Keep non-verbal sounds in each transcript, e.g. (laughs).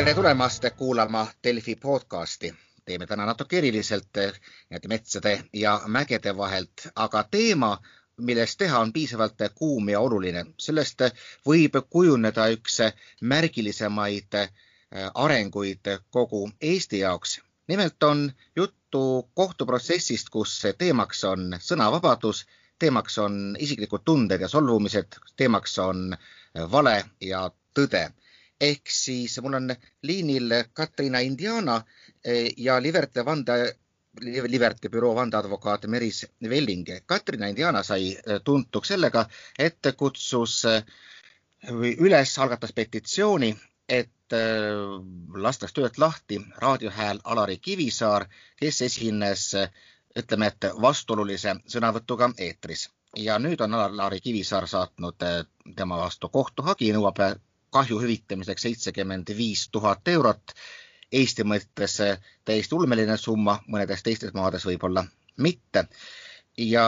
tere tulemast kuulama Delfi podcasti. teeme täna natuke eriliselt need metsade ja mägede vahelt, aga teema, millest teha on piisavalt kuum ja oluline. sellest võib kujuneda üks märgilisemaid arenguid kogu Eesti jaoks. nimelt on juttu kohtuprotsessist, kus teemaks on sõnavabadus, teemaks on isiklikud tunded ja solvumised, teemaks on vale ja tõde ehk siis mul on liinil Katriina Indiana eh, ja Liverte vande, Liverte büroo vandeadvokaat Meris Velling. Katriina Indiana sai eh, tuntuks sellega, et kutsus eh, üles, algatas petitsiooni, et lastaks töölt lahti raadiohääl Alari Kivisaar, kes esines ütleme, et vastuolulise sõnavõtuga eetris ja nüüd on Alari Kivisaar saatnud tema vastu kohtuhagi, nõuab kahju hüvitamiseks seitsekümmend viis tuhat eurot. Eesti mõttes täiesti ulmeline summa, mõnedes teistes maades võib-olla mitte. ja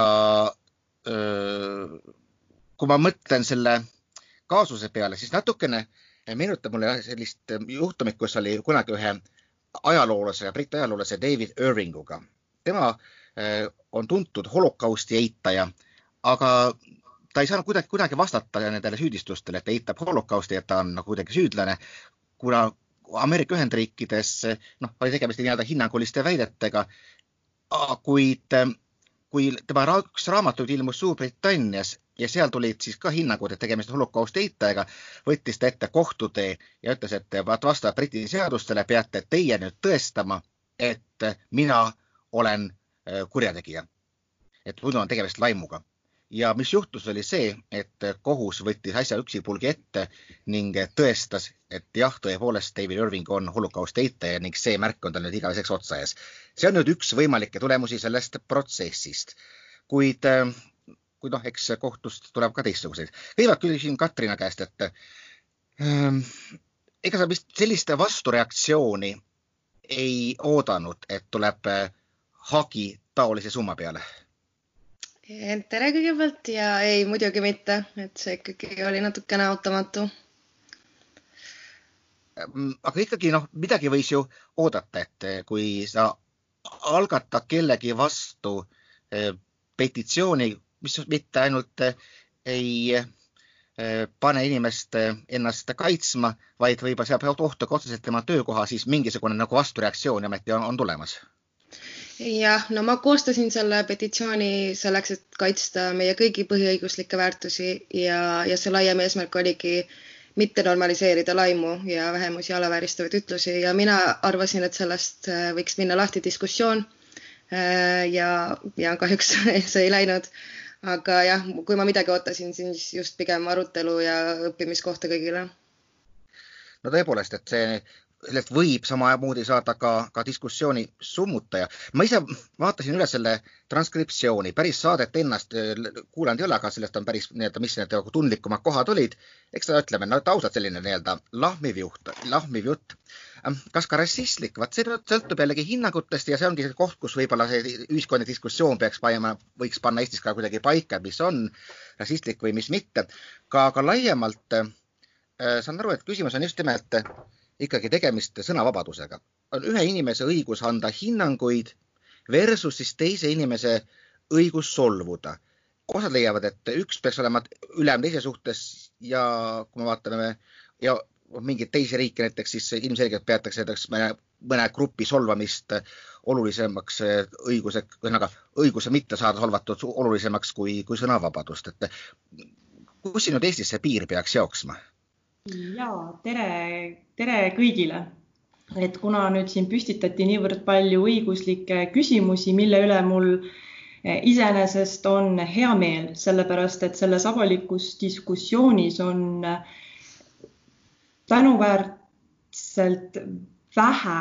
öö, kui ma mõtlen selle kaasuse peale, siis natukene meenutab mulle sellist juhtumit, kus oli kunagi ühe ajaloolase, Briti ajaloolase David Irvinguga. tema on tuntud holokausti eitaja, aga ta ei saanud kuidagi, kuidagi vastata nendele süüdistustele, et ta eitab holokausti, et ta on nagu kuidagi süüdlane, kuna Ameerika Ühendriikides noh, oli tegemist nii-öelda hinnanguliste väidetega, kuid kui tema üks raamatuid ilmus Suurbritannias ja seal tulid siis ka hinnangud, et tegemist on holokausti eitajaga, võttis ta ette kohtutee ja ütles, et vaat vastavalt Briti seadustele peate teie nüüd tõestama, et mina olen äh, kurjategija. et muidu on tegemist laimuga ja mis juhtus, oli see, et kohus võttis asja üksipulgi ette ning tõestas, et jah, tõepoolest David Irving on holokausti eitaja ning see märk on tal nüüd igaveseks otsa ees. see on nüüd üks võimalikke tulemusi sellest protsessist. kuid, kuid noh, eks kohtust tuleb ka teistsuguseid. kõigepealt küsin Katrina käest, et ähm, ega sa vist sellist vastureaktsiooni ei oodanud, et tuleb hagi taolise summa peale tere kõigepealt ja ei, muidugi mitte, et see ikkagi oli natukene ootamatu. Mm, aga ikkagi noh, midagi võis ju oodata, et eh, kui sa algatad kellegi vastu eh, petitsiooni, mis mitte ainult eh, ei pane inimest ennast kaitsma, vaid võib-olla seab ohtu ka otseselt tema töökoha, siis mingisugune nagu vastureaktsioon ometi on, on tulemas jah, no ma koostasin selle petitsiooni selleks, et kaitsta meie kõigi põhiõiguslikke väärtusi ja, ja see laiem eesmärk oligi mitte normaliseerida laimu ja vähemusi alavääristavaid ütlusi ja mina arvasin, et sellest äh, võiks minna lahti diskussioon. Äh, ja, ja kahjuks (laughs) see ei läinud. aga jah, kui ma midagi ootasin, siis just pigem arutelu ja õppimiskohta kõigile no tõepoolest, et see sellest võib samamoodi saada ka, ka diskussiooni summutaja. ma ise vaatasin üle selle transkriptsiooni, päris saadet ennast äh, kuulanud ei ole, aga sellest on päris nii-öelda, mis need nagu tundlikumad kohad olid. eks ta ütleme, no ausalt selline nii-öelda lahmiv juht, lahmiv jutt. Ähm, kas ka rassistlik, vaat see sõltub jällegi hinnangutest ja see ongi see koht, kus võib-olla see ühiskonna diskussioon peaks panema, võiks panna Eestis ka kuidagi paika, mis on rassistlik või mis mitte. ka, ka laiemalt äh, saan aru, et küsimus on just nimelt äh, ikkagi tegemist sõnavabadusega. on ühe inimese õigus anda hinnanguid versus siis teise inimese õigus solvuda. osad leiavad, et üks peaks olema ülem teise suhtes ja kui me vaatame ja mingeid teisi riike näiteks, siis ilmselgelt peetakse näiteks mõne, mõne grupi solvamist olulisemaks õiguse, ühesõnaga õiguse mitte saada solvatud olulisemaks kui, kui sõnavabadust, et kus siin nüüd Eestis see piir peaks jooksma? Ja tere, tere kõigile. et kuna nüüd siin püstitati niivõrd palju õiguslikke küsimusi, mille üle mul eh, iseenesest on hea meel, sellepärast et selles avalikus diskussioonis on eh, tänuväärselt vähe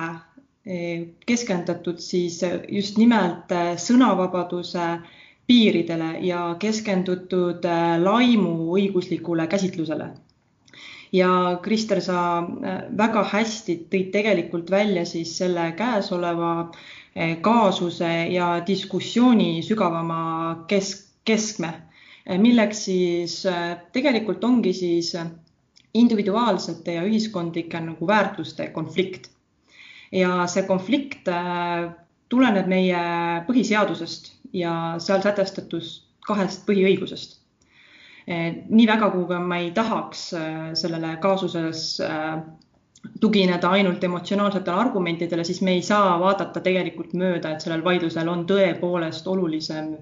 eh, keskendatud siis just nimelt sõnavabaduse piiridele ja keskendutud laimu õiguslikule käsitlusele ja Krister, sa äh, väga hästi tõid tegelikult välja siis selle käesoleva äh, kaasuse ja diskussiooni sügavama kesk, keskme, äh, milleks siis tegelikult ongi siis individuaalsete ja ühiskondlike nagu väärtuste konflikt. ja see konflikt tuleneb meie põhiseadusest ja seal sätestatud kahest põhiõigusest. Nii väga, kui ma ei tahaks sellele kaasuses tugineda ainult emotsionaalsetele argumentidele, siis me ei saa vaadata tegelikult mööda, et sellel vaidlusel on tõepoolest olulisem,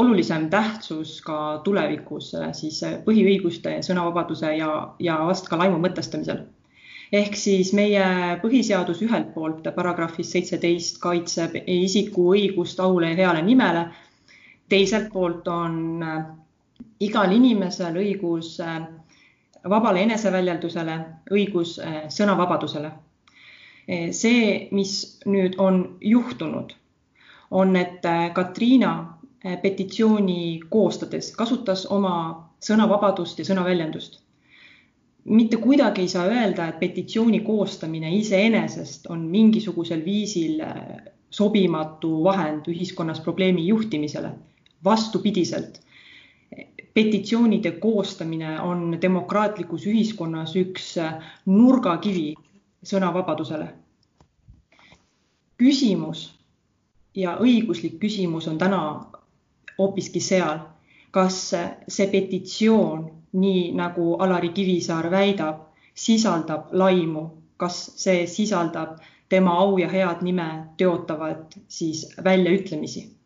olulisem tähtsus ka tulevikus siis põhiõiguste, sõnavabaduse ja, ja vast ka laimu mõtestamisel. ehk siis meie põhiseadus ühelt poolt paragrahvis seitseteist kaitseb isiku õigust aule ja heale nimele. teiselt poolt on igal inimesel õigus vabale eneseväljendusele, õigus äh, sõnavabadusele. Äh, see, mis nüüd on juhtunud, on, et äh, Katriina petitsiooni koostades kasutas oma sõnavabadust ja sõnaväljendust. mitte kuidagi ei saa öelda, et petitsiooni koostamine iseenesest on mingisugusel viisil sobimatu vahend ühiskonnas probleemi juhtimisele. vastupidiselt petitsioonide koostamine on demokraatlikus ühiskonnas üks nurgakivi sõnavabadusele. küsimus ja õiguslik küsimus on täna hoopiski seal, kas see petitsioon, nii nagu Alari Kivisaar väidab, sisaldab laimu, kas see sisaldab tema au ja head nime teotavad siis väljaütlemisi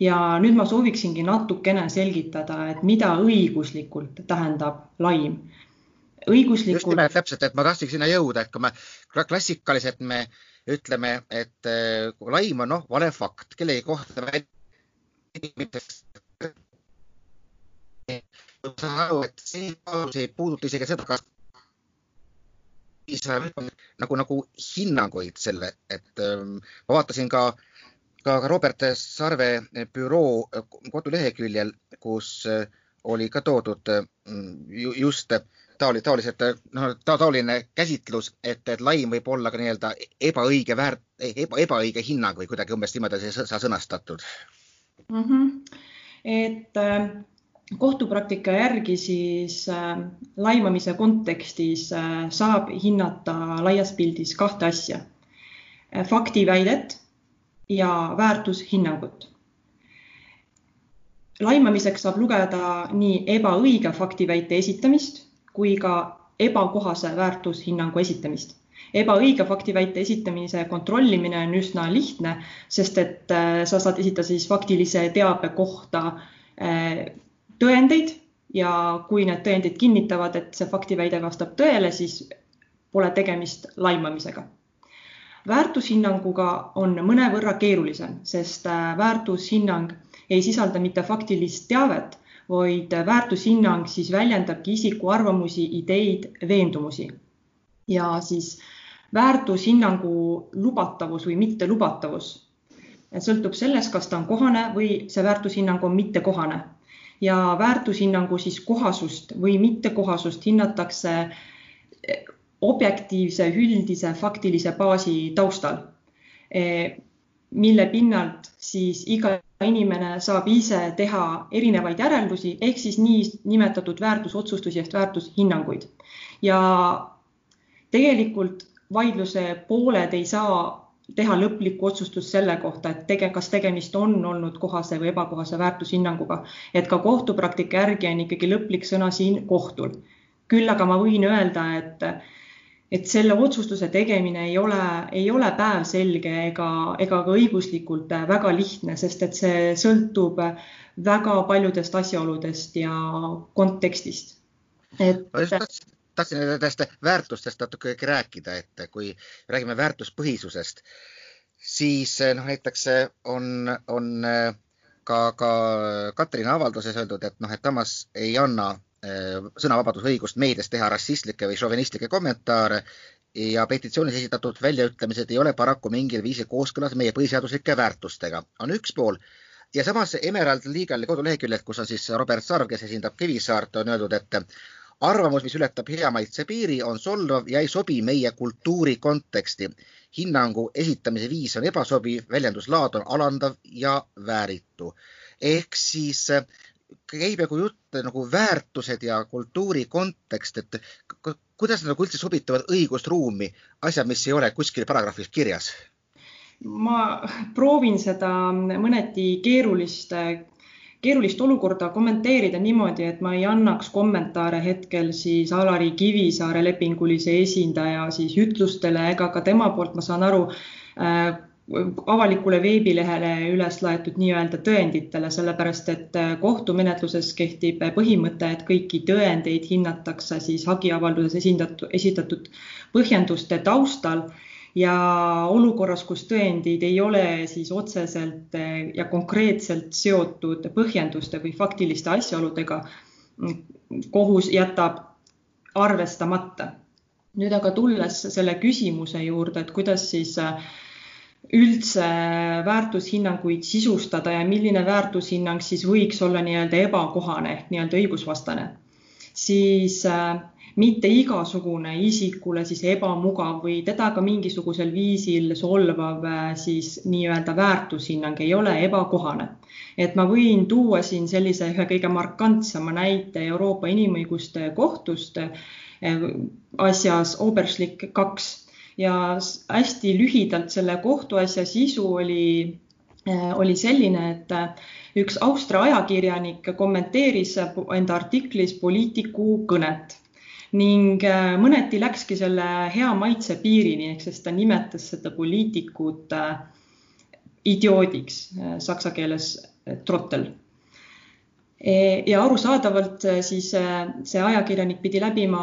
ja nüüd ma sooviksingi natukene selgitada, et mida õiguslikult tähendab laim. õiguslikult. just nimelt täpselt, et ma tahtsin sinna jõuda, et kui me klassikaliselt me ütleme, et äh, laim on noh, vale fakt, kellegi kohta saan aru, et see ei puuduta isegi seda, kas nagu, nagu hinnanguid selle, et ähm, ma vaatasin ka äh, ka, Robert Sarve büroo koduleheküljel, kus äh, oli ka toodud mm, just taoli, taolised, noh, taoline käsitlus, et, et laim võib olla ka nii-öelda ebaõige väärt, eba, ebaõige hinnang või kuidagi umbes niimoodi see sa sõnastatud mm. -hmm. et äh, kohtupraktika järgi siis äh, laimamise kontekstis äh, saab hinnata laias pildis kahte asja faktiväidet ja väärtushinnangut. laimamiseks saab lugeda nii ebaõige faktiväite esitamist kui ka ebakohase väärtushinnangu esitamist. ebaõige faktiväite esitamise kontrollimine on üsna lihtne, sest et äh, sa saad esitada siis faktilise teabe kohta äh, tõendeid ja kui need tõendid kinnitavad, et see faktiväide vastab tõele, siis pole tegemist laimamisega väärtushinnanguga on mõnevõrra keerulisem, sest äh, väärtushinnang ei sisalda mitte faktilist teavet, vaid väärtushinnang siis väljendabki isiku arvamusi, ideid, veendumusi. ja siis väärtushinnangu lubatavus või mittelubatavus sõltub sellest, kas ta on kohane või see väärtushinnang on mittekohane. ja väärtushinnangu siis kohasust või mittekohasust hinnatakse objektiivse üldise faktilise baasi taustal, eh, mille pinnalt siis iga inimene saab ise teha erinevaid järeldusi ehk siis niinimetatud väärtusotsustusi ehk väärtushinnanguid. ja tegelikult vaidluse pooled ei saa teha lõplikku otsustust selle kohta, et tege-, kas tegemist on olnud kohase või ebakohase väärtushinnanguga, et ka kohtupraktika järgi on ikkagi lõplik sõna siin kohtul. küll aga ma võin öelda, et et selle otsustuse tegemine ei ole, ei ole päevselge ega, ega ka õiguslikult väga lihtne, sest et see sõltub väga paljudest asjaoludest ja kontekstist. et tahtsin nendest väärtustest natuke rääkida, et kui räägime väärtuspõhisusest, siis noh, näiteks on, on ka, ka Katrini avalduses öeldud, et noh, et Tamas ei anna sõnavabadusõigust meedias teha rassistlikke või šovinistlikke kommentaare ja petitsioonis esitatud väljaütlemised ei ole paraku mingil viisil kooskõlas meie põhiseaduslike väärtustega, on üks pool. ja samas Emerald Legali koduleheküljelt, kus on siis Robert Sarv, kes esindab Kivisaart, on öeldud, et arvamus, mis ületab hea maitse piiri, on solvav ja ei sobi meie kultuuri konteksti. hinnangu esitamise viis on ebasobiv, väljenduslaad on alandav ja vääritu. ehk siis käib nagu jutt nagu väärtused ja kultuuri kontekst, et kuidas nad nagu üldse sobituvad õigusruumi, asjad, mis ei ole kuskil paragrahvis kirjas? ma proovin seda mõneti keerulist, keerulist olukorda kommenteerida niimoodi, et ma ei annaks kommentaare hetkel siis Alari Kivisaare lepingulise esindaja siis ütlustele ega ka tema poolt, ma saan aru äh,, avalikule veebilehele üles laetud nii-öelda tõenditele, sellepärast et äh, kohtumenetluses kehtib põhimõte, et kõiki tõendeid hinnatakse siis hagiavalduses esindatud, esitatud põhjenduste taustal ja olukorras, kus tõendid ei ole siis otseselt äh, ja konkreetselt seotud põhjenduste või faktiliste asjaoludega, kohus jätab arvestamata. nüüd aga tulles selle küsimuse juurde, et kuidas siis äh, üldse väärtushinnanguid sisustada ja milline väärtushinnang siis võiks olla nii-öelda ebakohane ehk nii-öelda õigusvastane, siis äh, mitte igasugune isikule siis ebamugav või teda ka mingisugusel viisil solvav äh, siis nii-öelda väärtushinnang ei ole ebakohane. et ma võin tuua siin sellise ühe kõige markantsema näite Euroopa Inimõiguste Kohtust äh, asjas Oberschlick kaks ja hästi lühidalt selle kohtuasja sisu oli, äh, oli selline, et äh, üks Austria ajakirjanik kommenteeris enda artiklis poliitiku kõnet. Ning äh, mõneti läkski selle hea maitse piirini, ehk siis ta nimetas seda poliitikut idioodiks, saksa keeles trottel ja arusaadavalt e, siis e, see ajakirjanik pidi läbima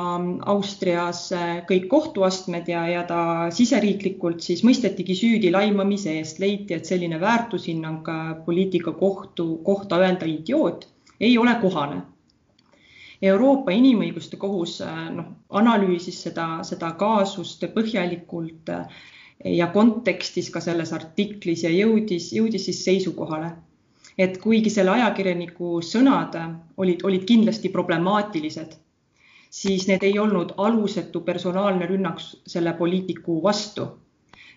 Austrias kõik kohtuastmed ja, ja ta siseriiklikult siis mõistetigi süüdi laimamise eest, leiti, et selline väärtushinnang poliitika kohtu kohta öelda idioot ei ole kohane. Euroopa Inimõiguste Kohus noh, analüüsis seda, seda kaasust põhjalikult ja kontekstis ka selles artiklis ja jõudis, jõudis siis seisukohale et kuigi selle ajakirjaniku sõnad olid, olid kindlasti problemaatilised, siis need ei olnud alusetu personaalne rünnak selle poliitiku vastu.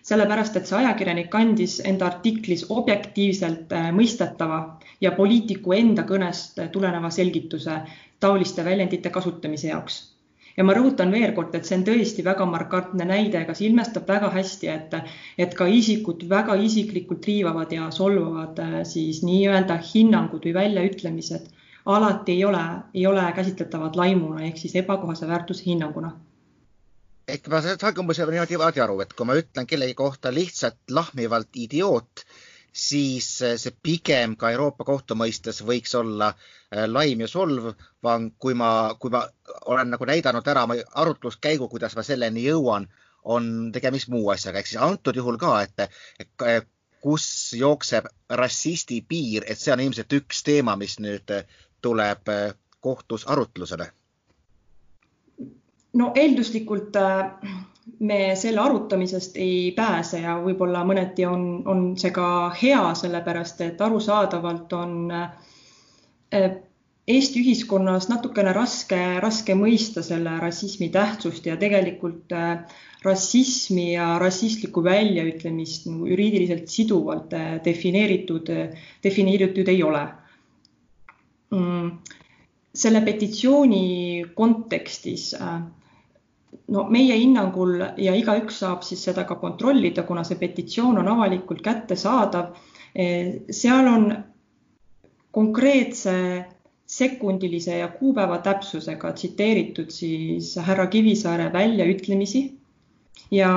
sellepärast, et see ajakirjanik andis enda artiklis objektiivselt äh, mõistetava ja poliitiku enda kõnest tuleneva selgituse taoliste väljendite kasutamise jaoks ja ma rõhutan veel kord, et see on tõesti väga markantne näide, see ilmestab väga hästi, et, et ka isikut väga isiklikult riivavad ja solvavad äh, siis nii-öelda hinnangud või väljaütlemised alati ei ole, ei ole käsitletavad laimuna ehk siis ebakohase väärtuse hinnanguna. Ehk ma saan umbes niimoodi aru, et kui ma ütlen kellegi kohta lihtsalt lahmivalt idioot, siis eh, see pigem ka Euroopa Kohtu mõistes võiks olla laim ja solvav, kui ma, kui ma olen nagu näidanud ära oma arutluskäigu, kuidas ma selleni jõuan, on tegemist muu asjaga, ehk siis antud juhul ka, et, kus jookseb rassisti piir, et see on ilmselt üks teema, mis nüüd tuleb eh, kohtus arutlusele. no eelduslikult äh me selle arutamisest ei pääse ja võib-olla mõneti on, on see ka hea, sellepärast et arusaadavalt on äh, Eesti ühiskonnas natukene raske, raske mõista selle rassismi tähtsust ja tegelikult äh, rassismi ja rassistlikku väljaütlemist nagu juriidiliselt siduvalt äh, defineeritud, defineeritud ei ole mm,. selle petitsiooni kontekstis äh, no meie hinnangul ja igaüks saab siis seda ka kontrollida, kuna see petitsioon on avalikult kättesaadav. Seal on konkreetse sekundilise ja kuupäeva täpsusega tsiteeritud siis härra Kivisaare väljaütlemisi ja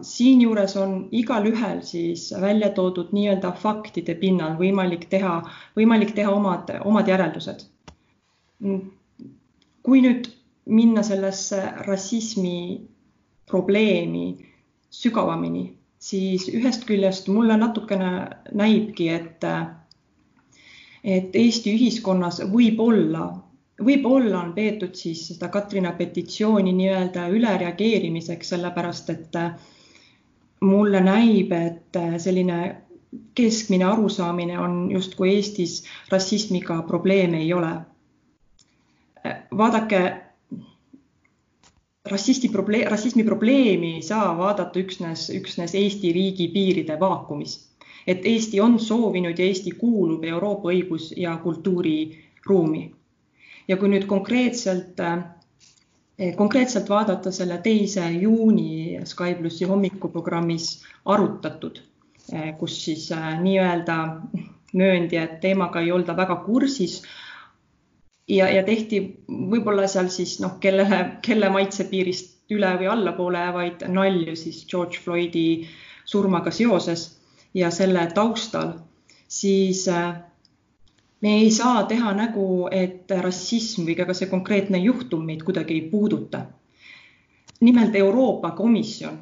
siinjuures on igalühel siis välja toodud nii-öelda faktide pinnal võimalik teha, võimalik teha omad, omad järeldused. kui nüüd minna sellesse rassismi probleemi sügavamini, siis ühest küljest mulle natukene näibki, et, et Eesti ühiskonnas võib-olla, võib-olla on peetud siis seda Katrina petitsiooni nii-öelda ülereageerimiseks, sellepärast et mulle näib, et selline keskmine arusaamine on justkui Eestis rassismiga probleeme ei ole. vaadake rassisti probleem, rassismi probleemi ei saa vaadata üksnes, üksnes Eesti riigi piiride vaakumis. Et Eesti on soovinud ja Eesti kuulub Euroopa õigus- ja kultuuri, ruumi. ja kui nüüd konkreetselt Eh, konkreetselt vaadata selle teise juuni Sky plussi hommikuprogrammis arutatud, eh, kus siis eh, nii-öelda mööndi, et teemaga ei olda väga kursis. ja, ja tehti võib-olla seal siis noh, kellele, kelle maitsepiirist üle või allapoole jäävaid nalju siis George Floydi surmaga seoses ja selle taustal, siis me ei saa teha nägu, et rassism või ka see konkreetne juhtum meid kuidagi ei puuduta. nimelt Euroopa Komisjon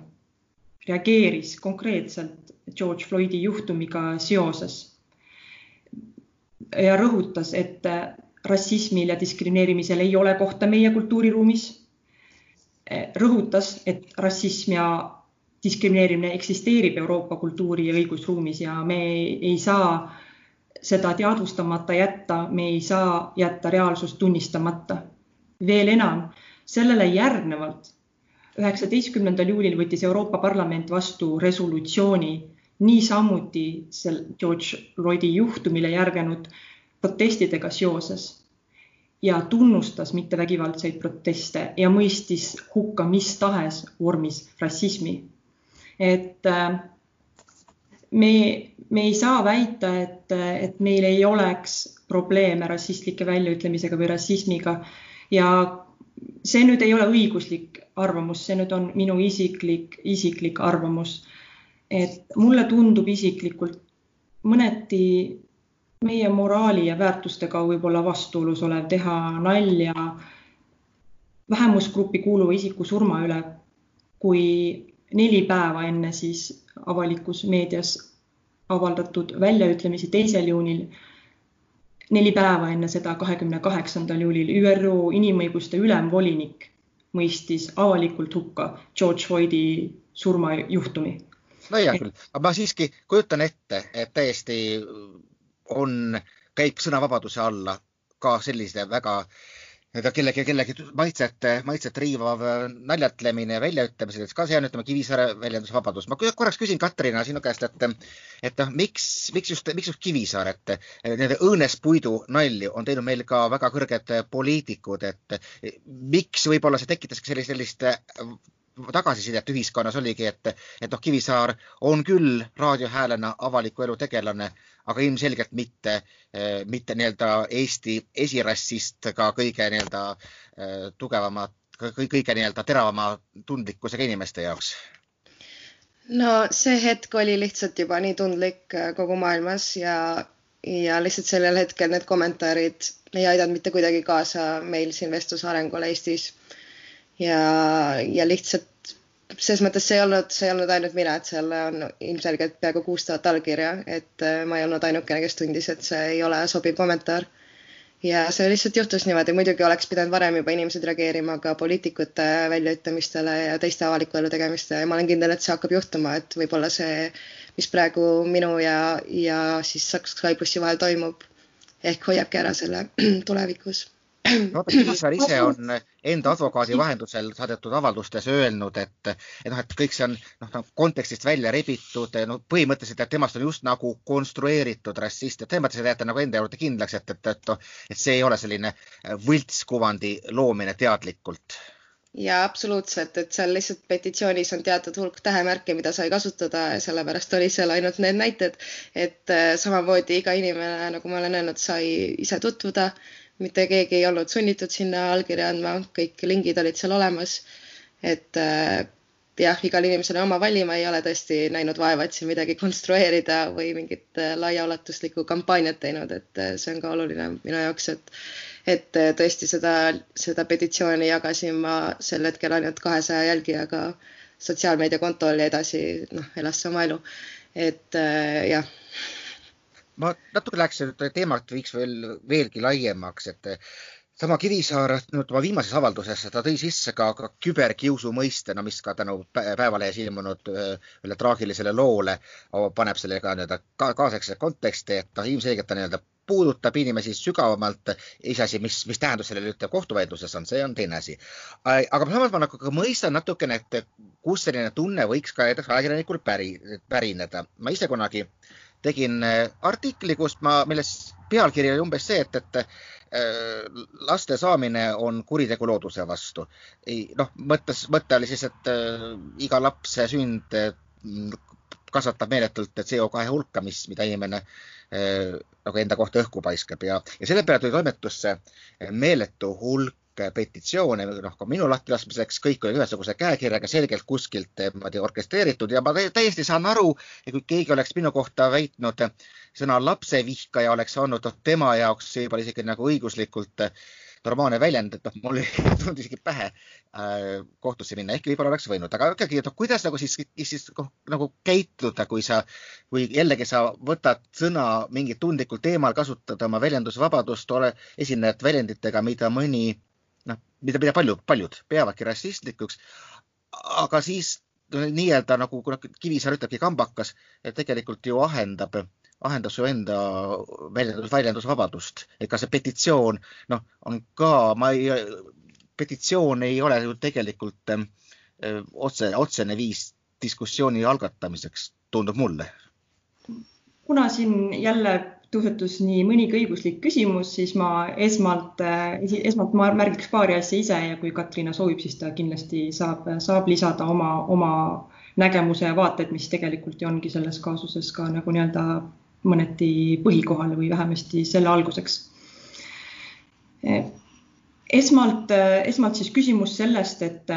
reageeris konkreetselt George Floydi juhtumiga seoses ja rõhutas, et rassismil ja diskrimineerimisel ei ole kohta meie kultuuriruumis. rõhutas, et rassism ja diskrimineerimine eksisteerib Euroopa kultuuri ja õigusruumis ja me ei, saa seda teadvustamata jätta, me ei saa jätta reaalsust tunnistamata. veel enam, sellele järgnevalt üheksateistkümnendal juulil võttis Euroopa Parlament vastu resolutsiooni niisamuti sel George Floydi juhtumile järgnenud protestidega seoses ja tunnustas mittevägivaldseid proteste ja mõistis hukka mis tahes vormis rassismi. Et äh, me me ei saa väita, et, et meil ei oleks probleeme rassistlike väljaütlemisega või rassismiga ja see nüüd ei ole õiguslik arvamus, see nüüd on minu isiklik, isiklik arvamus. et mulle tundub isiklikult mõneti meie moraali ja väärtustega võib-olla vastuolus olev teha nalja vähemusgruppi kuuluva isiku surma üle, kui neli päeva enne siis avalikus meedias avaldatud väljaütlemisi teisel juunil. neli päeva enne seda, kahekümne kaheksandal juulil ÜRO inimõiguste ülemvolinik mõistis avalikult hukka George Floydi surmajuhtumi. no hea küll, aga ma siiski kujutan ette, et täiesti on, käib sõnavabaduse alla ka selliste väga äh, kellegi, kellegi maitset, maitset riivav naljatlemine, väljaütlemised, ka see on, ütleme, Kivisaare väljendusvabadus. ma korraks küsin Katrina sinu käest, et, et noh, miks, miks just, miks just Kivisaar, et nende õõnespuidu nalju on teinud meil ka väga kõrged poliitikud, et miks võib-olla see tekitaski sellist, sellist tagasisidet ühiskonnas oligi, et, et noh, Kivisaar on küll raadiohäälena avaliku elu tegelane, aga ilmselgelt mitte, mitte nii-öelda Eesti esirassist ka kõige nii-öelda tugevama, kõige nii-öelda teravama tundlikkusega inimeste jaoks. No see hetk oli lihtsalt juba nii tundlik kogu maailmas ja, ja lihtsalt sellel hetkel need kommentaarid ei aidanud mitte kuidagi kaasa meil siin vestluse arengule Eestis. Ja, ja lihtsalt selles mõttes see ei olnud, see ei olnud ainult mina, et seal on ilmselgelt peaaegu kuus tuhat allkirja, et äh, ma ei olnud ainukene, kes tundis, et see ei ole sobiv kommentaar. ja see lihtsalt juhtus niimoodi, muidugi oleks pidanud varem juba inimesed reageerima ka poliitikute väljaütlemistele ja teiste avaliku elu tegemiste ja ma olen kindel, et see hakkab juhtuma, et võib-olla see, mis praegu minu ja, ja siis Sky plussi vahel toimub, ehk hoiabki ära selle (clears throat) tulevikus vaata, Kivisaar ise on enda advokaadi vahendusel saadetud avaldustes öelnud, et, et noh, et kõik see on noh, noh, kontekstist välja rebitud, no põhimõtteliselt, et temast on just nagu konstrueeritud rassist, et selles mõttes, et jääte nagu enda juurde kindlaks, et, et, et, et see ei ole selline võltskuvandi loomine teadlikult. Ja absoluutselt, et seal lihtsalt petitsioonis on teatud hulk tähemärke, mida sai kasutada ja sellepärast oli seal ainult need näited, et äh, samamoodi iga inimene, nagu ma olen öelnud, sai ise tutvuda mitte keegi ei olnud sunnitud sinna allkirja andma, kõik lingid olid seal olemas. et äh, jah, igal inimesel on oma vali, ma ei ole tõesti näinud vaeva, et siin midagi konstrueerida või mingit äh, laiaulatuslikku kampaaniat teinud, et äh, see on ka oluline minu jaoks, et et tõesti seda, seda petitsiooni jagasin ma sel hetkel ainult kahesaja jälgijaga sotsiaalmeediakontol ja edasi noh, elas see oma elu. et jah ma natuke läheks teemat viiks veel veelgi laiemaks, et sama Kivisaar nüüd oma viimases avalduses, ta tõi sisse ka, ka küberkiusu mõiste, no mis ka tänu Päevalehes ilmunud ühele traagilisele loole paneb selle ka nii-öelda kaasaegse konteksti, et ta ilmselgelt ta nii-öelda puudutab inimesi sügavamalt. iseasi, mis, mis tähendus sellel üldse kohtuvaidluses on, see on teine asi. aga samas ma nagu ka mõistan natukene, et kust selline tunne võiks ka näiteks ajakirjanikul päri, pärineda. ma ise kunagi tegin artikli, kus ma, milles pealkiri oli umbes see, et, et laste saamine on kuritegu looduse vastu. noh, mõttes, mõte oli siis, et iga lapse sünd kasvatab meeletult CO2 hulka, mis, mida inimene äh, nagu enda kohta õhku paiskab ja, ja selle peale tuli toimetusse meeletu hulk petitsioone, noh ka minu lahtilaskmiseks, kõik oli ühesuguse käekirjaga selgelt kuskilt niimoodi orkestreeritud ja ma täiesti saan aru, kui keegi oleks minu kohta väitnud sõna lapsevihkaja, oleks olnud tema jaoks võib-olla isegi nagu õiguslikult normaalne väljend, et noh, mul ei (laughs) tulnud isegi pähe äh, kohtusse minna, ehkki võib-olla oleks võinud, aga ikkagi, et noh, kuidas nagu siis, siis nagu käituda, kui sa, kui jällegi sa võtad sõna mingil tundlikul teemal, kasutad oma väljendusvabadust, ole, esined väljenditega, mida mõni noh, mida, mida paljud, paljud peavadki rassistlikuks, aga siis nii-öelda nagu Kivisaar ütlebki, kambakas, tegelikult ju ahendab ahendas su enda väljendus, väljendusvabadust, et ka see petitsioon, noh, on ka, ma ei, petitsioon ei ole ju tegelikult öö, äh, otse, otsene viis diskussiooni algatamiseks, tundub mulle. kuna siin jälle tõusetus nii mõnigi õiguslik küsimus, siis ma esmalt, äh, esmalt ma märgiks paari asja ise ja kui Katriina soovib, siis ta kindlasti saab, saab lisada oma, oma nägemuse ja vaated, mis tegelikult ju ongi selles kaasuses ka nagu nii-öelda mõneti põhikohale või vähemasti selle alguseks. esmalt, esmalt siis küsimus sellest, et,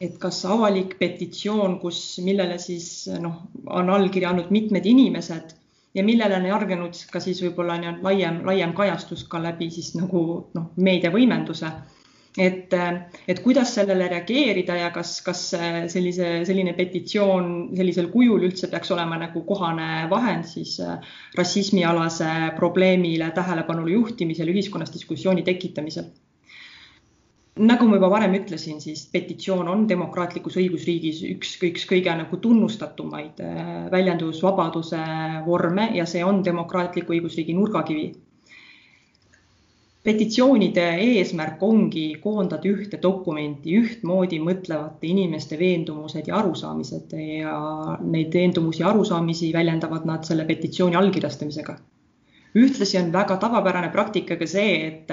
et kas avalik petitsioon, kus, millele siis noh, on allkirja andnud mitmed inimesed ja millele on järgnenud ka siis võib-olla laiem, laiem kajastus ka läbi siis nagu noh, meediavõimenduse. Et, et kuidas sellele reageerida ja kas, kas sellise, selline petitsioon sellisel kujul üldse peaks olema nagu kohane vahend siis äh, rassismialase probleemile tähelepanu juhtimisel, ühiskonnas diskussiooni tekitamisel nagu ma juba varem ütlesin, siis petitsioon on demokraatlikus õigusriigis üks, üks kõige nagu tunnustatumaid äh, väljendusvabaduse vorme ja see on demokraatliku õigusriigi nurgakivi petitsioonide eesmärk ongi koondada ühte dokumenti ühtmoodi mõtlevate inimeste veendumused ja arusaamised ja neid veendumusi ja arusaamisi väljendavad nad selle petitsiooni allkirjastamisega. ühtlasi on väga tavapärane praktika ka see, et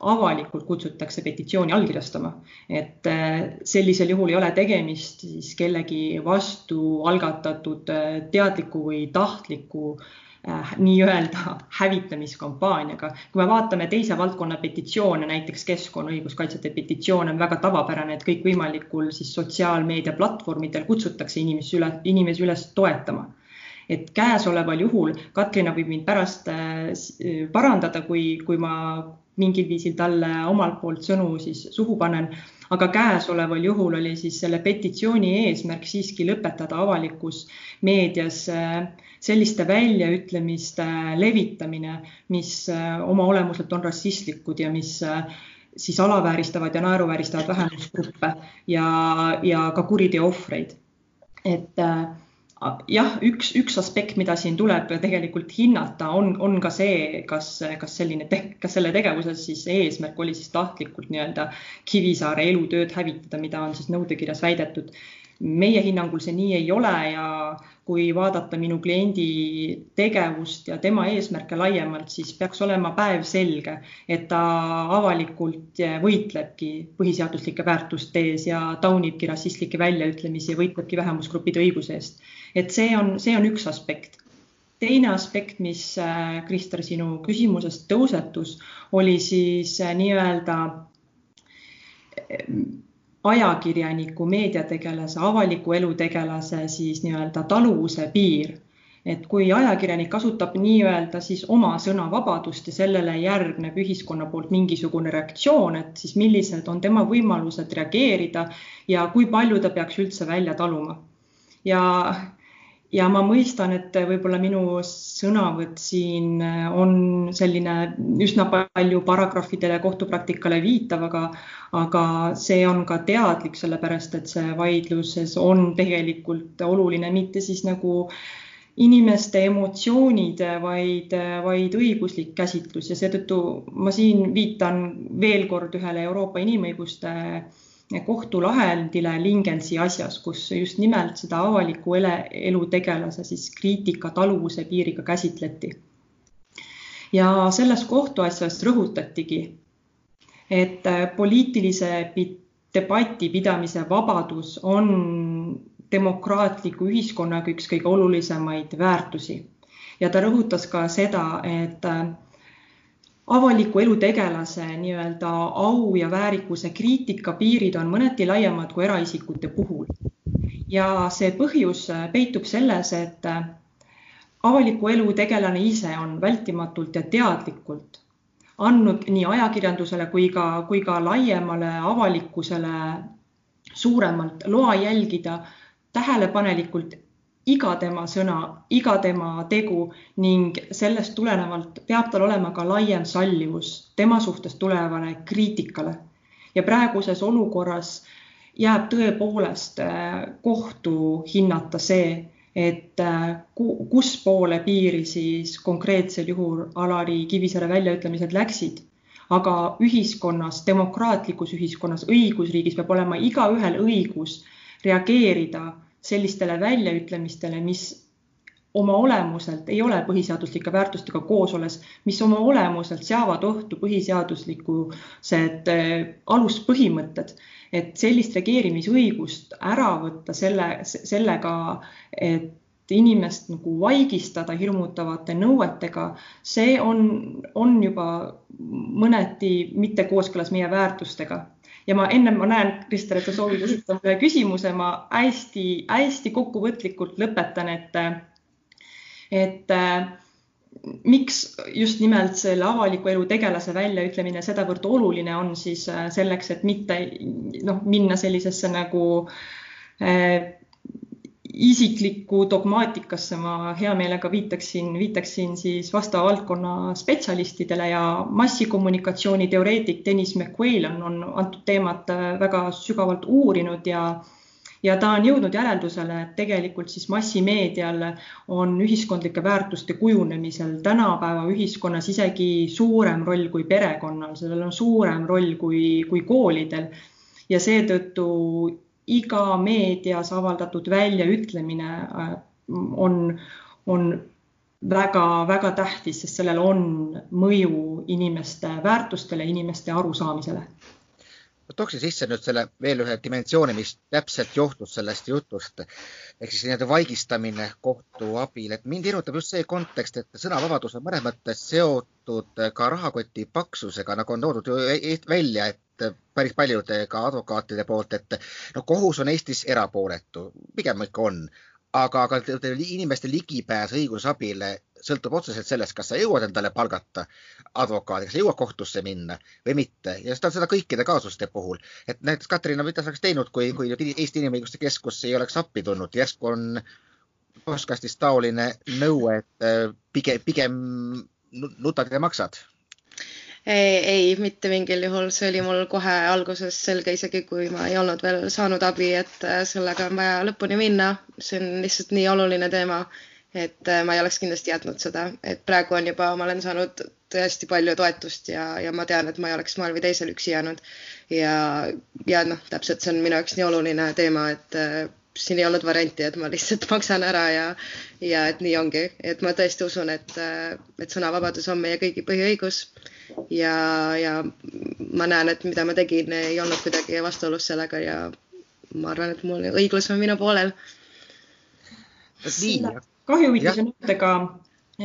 avalikult kutsutakse petitsiooni allkirjastama, et sellisel juhul ei ole tegemist siis kellegi vastu algatatud teadliku või tahtliku äh, äh, nii-öelda hävitamiskampaaniaga. kui me vaatame teise valdkonna petitsioone, näiteks keskkonnaõiguskaitsjate petitsioon on väga tavapärane, et kõikvõimalikul siis sotsiaalmeedia platvormidel kutsutakse inimesi üle, inimesi üles toetama et käesoleval juhul Katrina võib mind pärast äh, parandada, kui, kui ma mingil viisil talle omalt poolt sõnu siis suhu panen. aga käesoleval juhul oli siis selle petitsiooni eesmärk siiski lõpetada avalikus meedias äh, selliste väljaütlemiste levitamine, mis äh, oma olemuselt on rassistlikud ja mis äh, siis alavääristavad ja naeruvääristavad vähemusgruppe ja, ja ka kuriteo ohvreid. et äh, jah, üks, üks aspekt, mida siin tuleb tegelikult hinnata, on, on ka see, kas, kas selline, kas selle tegevuse siis eesmärk oli siis tahtlikult nii-öelda Kivisaare elutööd hävitada, mida on siis nõudekirjas väidetud meie hinnangul see nii ei ole ja kui vaadata minu kliendi tegevust ja tema eesmärke laiemalt, siis peaks olema päevselge, et ta avalikult võitlebki põhiseaduslike väärtuste ees ja taunibki rassistlikke väljaütlemisi ja võitlebki vähemusgruppide õiguse eest. Et see on, see on üks aspekt teine aspekt, mis äh, Krister sinu küsimusest tõusetus, oli siis äh, nii-öelda ajakirjaniku, meediategelase, avaliku elu tegelase siis nii-öelda taluvuse piir. et kui ajakirjanik kasutab nii-öelda siis oma sõnavabadust ja sellele järgneb ühiskonna poolt mingisugune reaktsioon, et siis millised on tema võimalused reageerida ja kui palju ta peaks üldse välja taluma. ja ja ma mõistan, et võib-olla minu sõnavõtt siin on selline üsna palju paragrahvidele, kohtupraktikale viitav, aga, aga see on ka teadlik, sellepärast et see vaidluses on tegelikult oluline mitte siis nagu inimeste emotsioonid, vaid, vaid õiguslik käsitlus. Ja seetõttu ma siin viitan veel kord ühele Euroopa Inimõiguste kohtulahendile Lingensi asjas, kus just nimelt seda avaliku elu tegelase siis kriitika taluvuse piiriga käsitleti. ja selles kohtuasjas rõhutatigi, et poliitilise debati pidamise vabadus on demokraatliku ühiskonnaga üks kõige olulisemaid väärtusi. ja ta rõhutas ka seda, et avaliku elu tegelase nii-öelda au ja väärikuse kriitika piirid on mõneti laiemad kui eraisikute puhul. ja see põhjus peitub selles, et avaliku elu tegelane ise on vältimatult ja teadlikult andnud nii ajakirjandusele kui ka, kui ka laiemale avalikkusele suuremalt loa jälgida tähelepanelikult iga tema sõna, iga tema tegu ning sellest tulenevalt peab tal olema ka laiem sallivus tema suhtes tulevale kriitikale. ja praeguses olukorras jääb tõepoolest äh, kohtu hinnata see, et äh, kus poole piiri siis konkreetsel juhul Alari Kivisäre väljaütlemised läksid. aga ühiskonnas, demokraatlikus ühiskonnas, õigusriigis peab olema igaühel õigus reageerida sellistele väljaütlemistele, mis oma olemuselt ei ole põhiseaduslike väärtustega koosoles, mis oma olemuselt seavad ohtu põhiseaduslikused äh, aluspõhimõtted, et sellist reageerimisõigust ära võtta selle, sellega, et inimest nagu vaigistada hirmutavate nõuetega, see on, on juba mõneti mitte kooskõlas meie väärtustega ja ma ennem ma näen, Krister, et sa soovid esitada ühe küsimuse, ma hästi-hästi kokkuvõtlikult lõpetan, et, et miks just nimelt selle avaliku elu tegelase väljaütlemine sedavõrd oluline on siis selleks, et mitte noh, minna sellisesse nagu äh, isiklikku dogmaatikasse ma hea meelega viitaksin, viitaksin siis vastava valdkonna spetsialistidele ja massikommunikatsiooni teoreetik Dennis McQuail on, on antud teemat äh, väga sügavalt uurinud ja ja ta on jõudnud järeldusele, et tegelikult siis massimeedial on ühiskondlike väärtuste kujunemisel tänapäeva ühiskonnas isegi suurem roll kui perekonnal, sellel on suurem roll kui, kui koolidel. Ja seetõttu iga meedias avaldatud väljaütlemine äh, on, on väga-väga tähtis, sest sellel on mõju inimeste väärtustele, inimeste arusaamisele. Ma tooksin sisse nüüd selle veel ühe dimensiooni, mis täpselt johtus sellest jutust. Ehk siis nii-öelda vaigistamine kohtu abil, et mind hirmutab just see kontekst, et sõnavabadus on mõnes mõttes seotud ka rahakoti paksusega, nagu on toodud ju e-, e-, välja, et päris paljude ka advokaatide poolt, et no kohus on Eestis erapooletu, pigem ikka on, aga, aga inimeste ligipääs õigusabile sõltub otseselt sellest, kas sa jõuad endale palgata advokaadi, kas sa jõuad kohtusse minna või mitte. Ja seda, seda kõikide kaasuste puhul. et näiteks Katariina, mida sa oleks teinud, kui, kui Eesti Inimõiguste Keskus ei oleks appi tulnud, järsku on postkastis taoline nõue, et äh, pigem, pigem nutad ja maksad ei, mitte mingil juhul, see oli mul kohe alguses selge, isegi kui ma ei olnud veel saanud abi, et äh, sellega on vaja lõpuni minna. see on lihtsalt nii oluline teema, et äh, ma ei oleks kindlasti jätnud seda, et praegu on juba, ma olen saanud tõesti palju toetust ja, ja ma tean, et ma ei oleks moel või teisel üksi jäänud. ja, ja noh, täpselt see on minu jaoks nii oluline teema, et äh, siin ei olnud varianti, et ma lihtsalt (laughs) maksan ära ja, ja et nii ongi, et ma tõesti usun, et, et sõnavabadus on meie kõigi põhiõigus ja, ja ma näen, et mida ma tegin, ei olnud kuidagi vastuolus sellega ja ma arvan, et mul õiglus on minu poolel. kahjuhüvitise nõudega,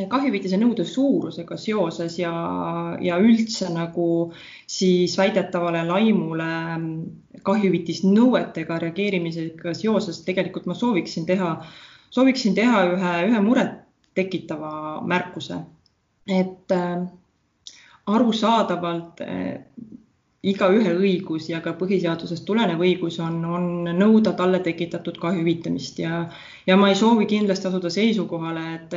kahjuhüvitise nõude suurusega seoses ja, ja üldse nagu siis väidetavale laimule kahjuhüvitisnõuetega reageerimisega seoses tegelikult ma sooviksin teha, sooviksin teha ühe, ühe muret tekitava märkuse, et äh, arusaadavalt eh, igaühe õigus ja ka põhiseadusest tulenev õigus on, on nõuda talle tekitatud kahju hüvitamist ja, ja ma ei soovi kindlasti asuda seisukohale, et,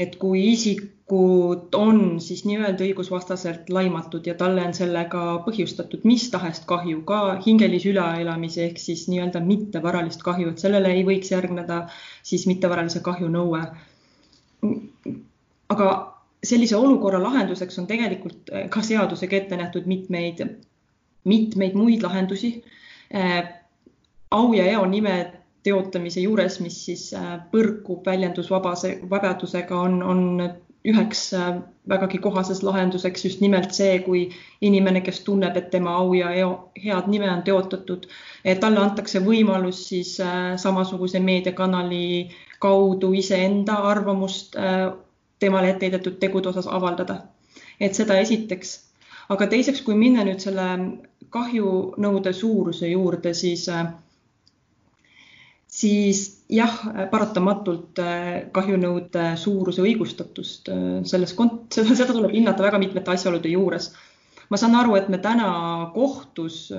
et kui isikut on siis nii-öelda õigusvastaselt laimatud ja talle on sellega põhjustatud mis tahes kahju, ka hingelise üleelamise ehk siis nii-öelda mittevaralist kahju, et sellele ei võiks järgneda siis mittevaralise kahju nõue. aga sellise olukorra lahenduseks on tegelikult äh, ka seadusega ette nähtud mitmeid, mitmeid muid lahendusi. au ja eo nime teotamise juures, mis siis põrkub väljendusvabase, vabadusega, on, on üheks vägagi kohaseks lahenduseks just nimelt see, kui inimene, kes tunneb, et tema au ja eo, head nime on teotatud, talle antakse võimalus siis samasuguse meediakanali kaudu iseenda arvamust temale ette heidetud tegude osas avaldada. et seda esiteks, aga teiseks, kui minna nüüd selle kahjunõude suuruse juurde, siis siis jah, paratamatult kahjunõude suuruse õigustatust selles kont-, (laughs) seda, seda tuleb hinnata väga mitmete asjaolude juures. ma saan aru, et me täna kohtus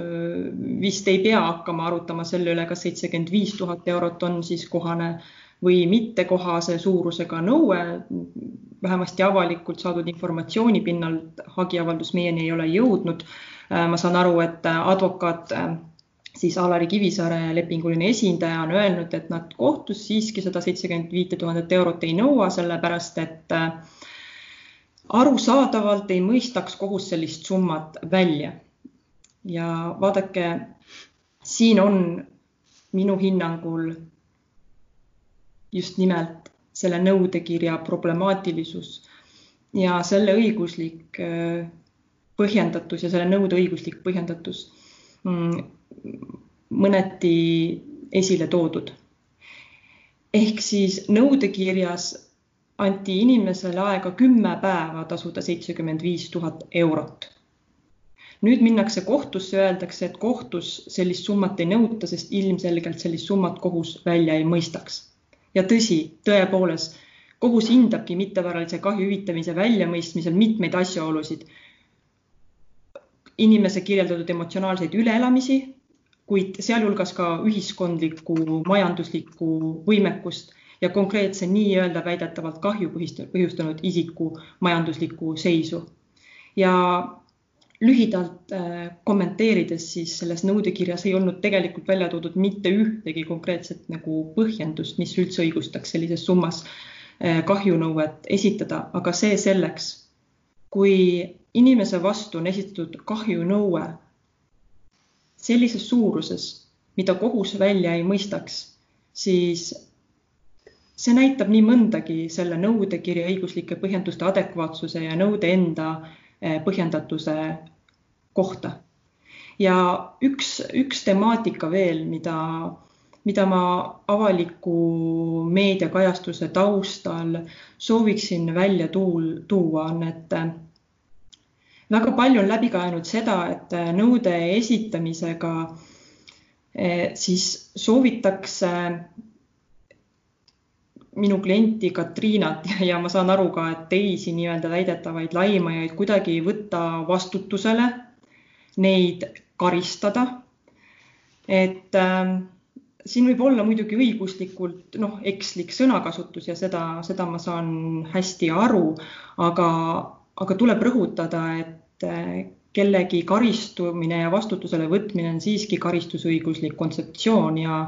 vist ei pea hakkama arutama selle üle, kas seitsekümmend viis tuhat eurot on siis kohane või mittekohase suurusega nõue. vähemasti avalikult saadud informatsiooni pinnalt hagiavaldus meieni ei ole jõudnud. ma saan aru, et advokaat siis Alari Kivisaare lepinguline esindaja on öelnud, et nad kohtus siiski seda seitsekümmend viite tuhandet eurot ei nõua, sellepärast et arusaadavalt ei mõistaks kohus sellist summat välja. ja vaadake, siin on minu hinnangul just nimelt selle nõudekirja problemaatilisus ja selle õiguslik äh, põhjendatus ja selle nõude õiguslik põhjendatus mm, mõneti esile toodud. ehk siis nõudekirjas anti inimesele aega kümme päeva tasuda seitsekümmend viis tuhat eurot. nüüd minnakse kohtusse, öeldakse, et kohtus sellist summat ei nõuta, sest ilmselgelt sellist summat kohus välja ei mõistaks ja tõsi, tõepoolest, kohus hindabki mittevaralise kahju hüvitamise väljamõistmisel mitmeid asjaolusid. inimese kirjeldatud emotsionaalseid üleelamisi, kuid sealhulgas ka ühiskondlikku, majanduslikku võimekust ja konkreetse nii-öelda väidetavalt kahju põhjustanud isiku majanduslikku seisu. ja lühidalt äh, kommenteerides, siis selles nõudekirjas ei olnud tegelikult välja toodud mitte ühtegi konkreetset nagu põhjendust, mis üldse õigustaks sellises summas äh, kahjunõuet esitada, aga see selleks. kui inimese vastu on esitatud kahjunõue sellises suuruses, mida kohus välja ei mõistaks, siis see näitab nii mõndagi selle nõudekirja õiguslike põhjenduste adekvaatsuse ja nõude enda äh, põhjendatuse kohta. ja üks, üks temaatika veel, mida, mida ma avaliku meediakajastuse taustal sooviksin välja tuul, tuua, on, et väga palju on läbi käinud seda, et nõude esitamisega eh, siis soovitakse minu klienti Katriinat (laughs) ja ma saan aru ka, et teisi nii-öelda väidetavaid laimajaid kuidagi võtta vastutusele neid karistada. et äh, siin võib olla muidugi õiguslikult noh, ekslik sõnakasutus ja seda, seda ma saan hästi aru, aga, aga tuleb rõhutada, et äh, kellegi karistumine ja vastutusele võtmine on siiski karistusõiguslik kontseptsioon ja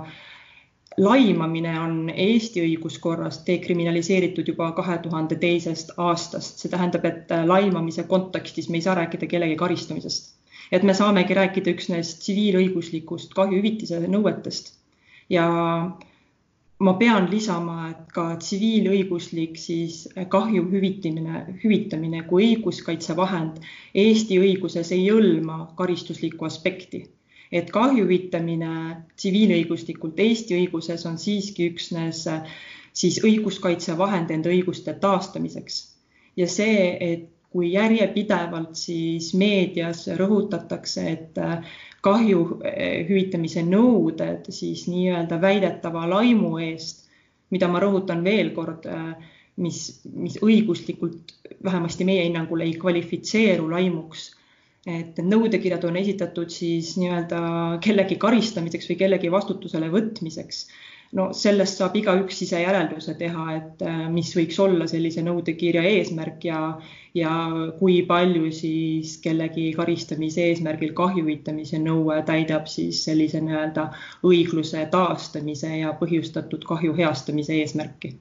laimamine on Eesti õiguskorras dekriminaliseeritud juba kahe tuhande teisest aastast. see tähendab, et laimamise kontekstis me ei saa rääkida kellegi karistamisest et me saamegi rääkida üksnes tsiviilõiguslikust kahjuhüvitise nõuetest. ja ma pean lisama, et ka tsiviilõiguslik siis kahju hüvitamine, hüvitamine kui õiguskaitsevahend Eesti õiguses ei hõlma karistuslikku aspekti. et kahju hüvitamine tsiviilõiguslikult Eesti õiguses on siiski üksnes siis õiguskaitsevahend enda õiguste taastamiseks. ja see, et kui järjepidevalt siis meedias rõhutatakse, et äh, kahju äh, hüvitamise nõuded siis nii-öelda väidetava laimu eest, mida ma rõhutan veel kord, äh, mis, mis õiguslikult vähemasti meie hinnangul ei kvalifitseeru laimuks. et nõudekirjad on esitatud siis nii-öelda kellegi karistamiseks või kellegi vastutusele võtmiseks no sellest saab igaüks ise järelduse teha, et äh, mis võiks olla sellise nõudekirja eesmärk ja, ja kui palju siis kellegi karistamise eesmärgil kahju hüvitamise nõue täidab siis sellise nii-öelda õigluse taastamise ja põhjustatud kahju heastamise eesmärki.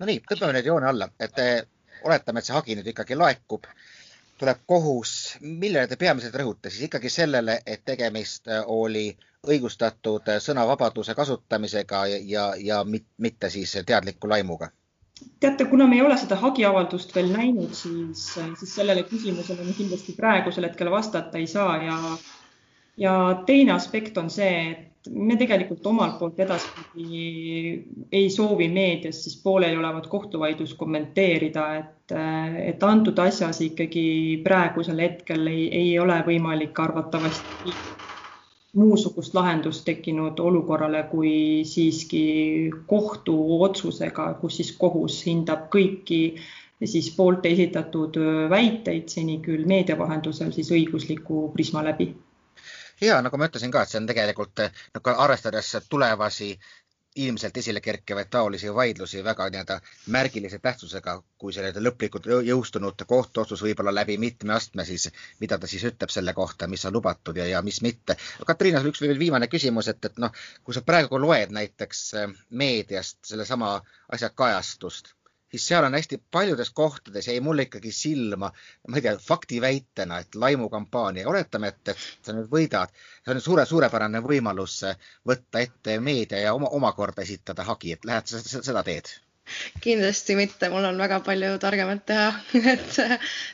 Nonii, tõmbame nüüd joone alla, et oletame, et see hagi nüüd ikkagi laekub tuleb kohus, millele te peamiselt rõhute, siis ikkagi sellele, et tegemist oli õigustatud sõnavabaduse kasutamisega ja, ja, ja mitte siis teadliku laimuga? teate, kuna me ei ole seda hagiavaldust veel näinud, siis, siis sellele küsimusele me kindlasti praegusel hetkel vastata ei saa ja ja teine aspekt on see, et me tegelikult omalt poolt edaspidi ei soovi meedias siis pooleliolevat kohtuvaidlust kommenteerida, et, et antud asjas ikkagi praegusel hetkel ei, ei ole võimalik arvatavasti muusugust lahendust tekkinud olukorrale, kui siiski kohtuotsusega, kus siis kohus hindab kõiki siis poolte esitatud väiteid seni küll meedia vahendusel siis õigusliku prisma läbi ja nagu ma ütlesin ka, et see on tegelikult nagu arvestades tulevasi ilmselt esile kerkivaid taolisi vaidlusi väga nii-öelda märgilise tähtsusega, kui see nii-öelda lõplikult jõustunud kohtuotsus võib-olla läbi mitme astme, siis mida ta siis ütleb selle kohta, mis on lubatud ja, ja mis mitte. Katriina, üks veel viimane küsimus, et, et noh, kui sa praegu loed näiteks meediast sellesama asja kajastust siis seal on hästi paljudes kohtades jäi mulle ikkagi silma, ma ei tea, faktiväitena, et laimukampaania, oletame, et, et sa nüüd võidad, see on suure, suurepärane võimalus võtta ette meedia ja oma, omakorda esitada hagi, et lähed sa seda teed kindlasti mitte, mul on väga palju targemat teha (laughs) et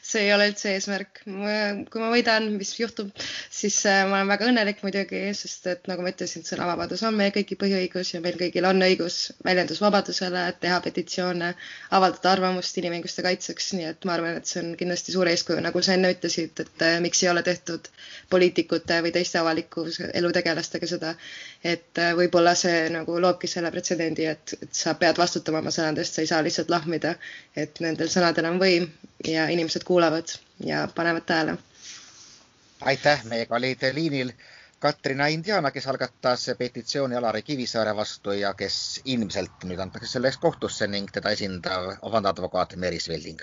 see ei ole üldse eesmärk. kui ma võidan, mis juhtub, siis äh, ma olen väga õnnelik muidugi, sest et nagu ma ütlesin, sõnavabadus on meie kõigi põhiõigus ja meil kõigil on õigus väljendusvabadusele, teha petitsioone, avaldada arvamust inimõiguste kaitseks, nii et ma arvan, et see on kindlasti suur eeskuju, nagu sa enne ütlesid, et äh, miks ei ole tehtud poliitikute või teiste avaliku elu tegelastega seda, et äh, võib-olla see nagu loobki selle pretsedendi, et, et sa pead vastutama oma sõnadest, sa ei saa lihtsalt lahmida, et nendel sõnadel on võim ja inimesed kuulavad ja panevad tähele. aitäh, meiega olid liinil Katrina Indiana, kes algatas petitsiooni Alari Kivisaare vastu ja kes ilmselt nüüd antakse selle eest kohtusse ning teda esindav vandeadvokaat Meelis Velding